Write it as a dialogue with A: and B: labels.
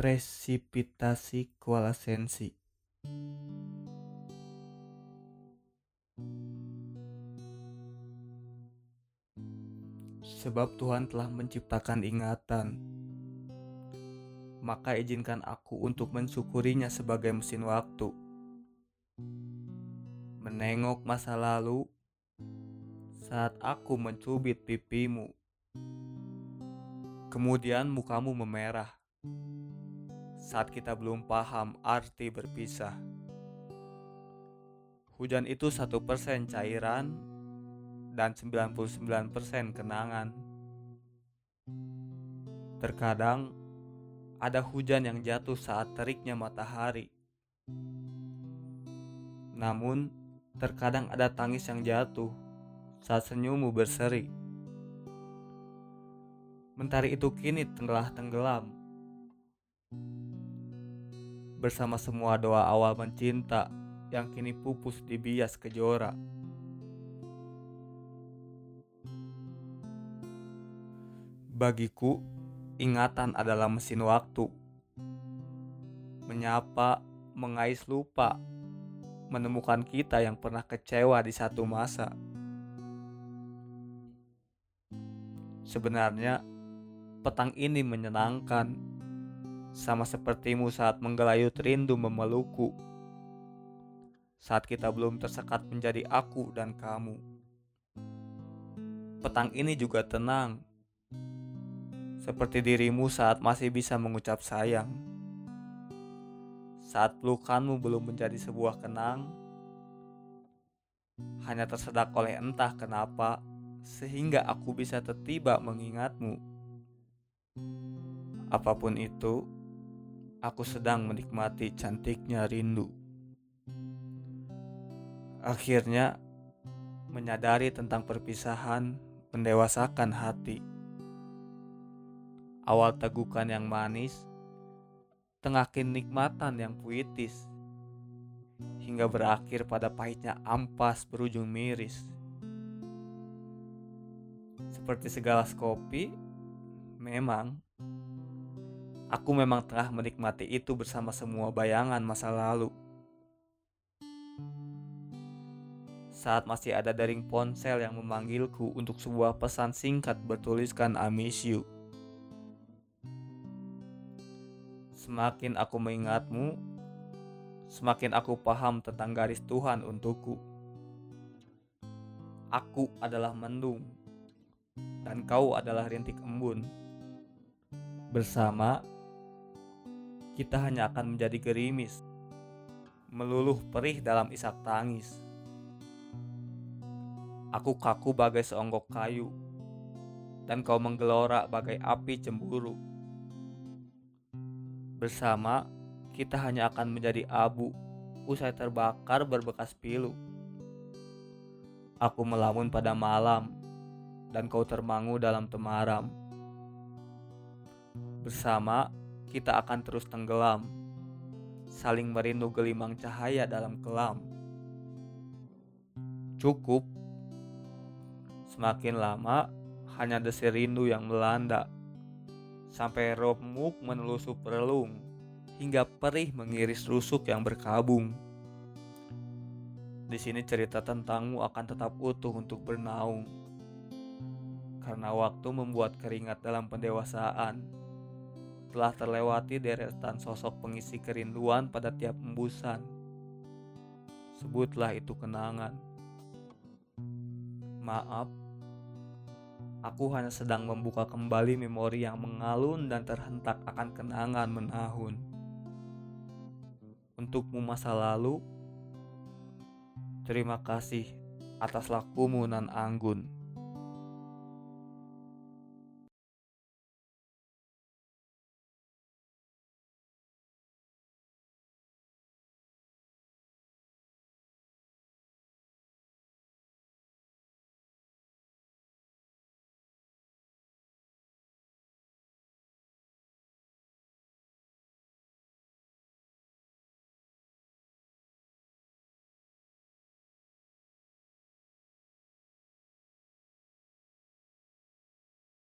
A: Presipitasi koalasensi Sebab Tuhan telah menciptakan ingatan, maka izinkan aku untuk mensyukurinya sebagai mesin waktu. Menengok masa lalu saat aku mencubit pipimu. Kemudian mukamu memerah saat kita belum paham arti berpisah. Hujan itu satu persen cairan dan 99% kenangan. Terkadang ada hujan yang jatuh saat teriknya matahari. Namun, terkadang ada tangis yang jatuh saat senyummu berseri. Mentari itu kini tenggelam tenggelam bersama semua doa awal mencinta yang kini pupus di bias kejora. Bagiku, ingatan adalah mesin waktu. Menyapa, mengais lupa, menemukan kita yang pernah kecewa di satu masa. Sebenarnya, petang ini menyenangkan sama sepertimu saat menggelayut rindu memelukku. Saat kita belum tersekat menjadi aku dan kamu. Petang ini juga tenang. Seperti dirimu saat masih bisa mengucap sayang. Saat pelukanmu belum menjadi sebuah kenang. Hanya tersedak oleh entah kenapa sehingga aku bisa tertiba mengingatmu. Apa pun itu, aku sedang menikmati cantiknya rindu. Akhirnya, menyadari tentang perpisahan mendewasakan hati. Awal tegukan yang manis, tengah kenikmatan yang puitis, hingga berakhir pada pahitnya ampas berujung miris. Seperti segelas kopi, memang Aku memang telah menikmati itu bersama semua bayangan masa lalu. Saat masih ada daring ponsel yang memanggilku untuk sebuah pesan singkat bertuliskan I miss you. Semakin aku mengingatmu, semakin aku paham tentang garis Tuhan untukku. Aku adalah mendung, dan kau adalah rintik embun. Bersama, kita hanya akan menjadi gerimis, meluluh perih dalam isak tangis. Aku kaku bagai seonggok kayu, dan kau menggelora bagai api cemburu. Bersama, kita hanya akan menjadi abu usai terbakar berbekas pilu. Aku melamun pada malam, dan kau termangu dalam temaram. Bersama, kita akan terus tenggelam, saling merindu gelimang cahaya dalam kelam. Cukup, semakin lama hanya desir rindu yang melanda, sampai remuk menelusup relung, hingga perih mengiris rusuk yang berkabung. Di sini cerita tentangmu akan tetap utuh untuk bernaung, karena waktu membuat keringat dalam pendewasaan telah terlewati deretan sosok pengisi kerinduan pada tiap embusan. Sebutlah itu kenangan. Maaf, aku hanya sedang membuka kembali memori yang mengalun dan terhentak akan kenangan menahun. Untukmu masa lalu, terima kasih atas lakumu nan anggun.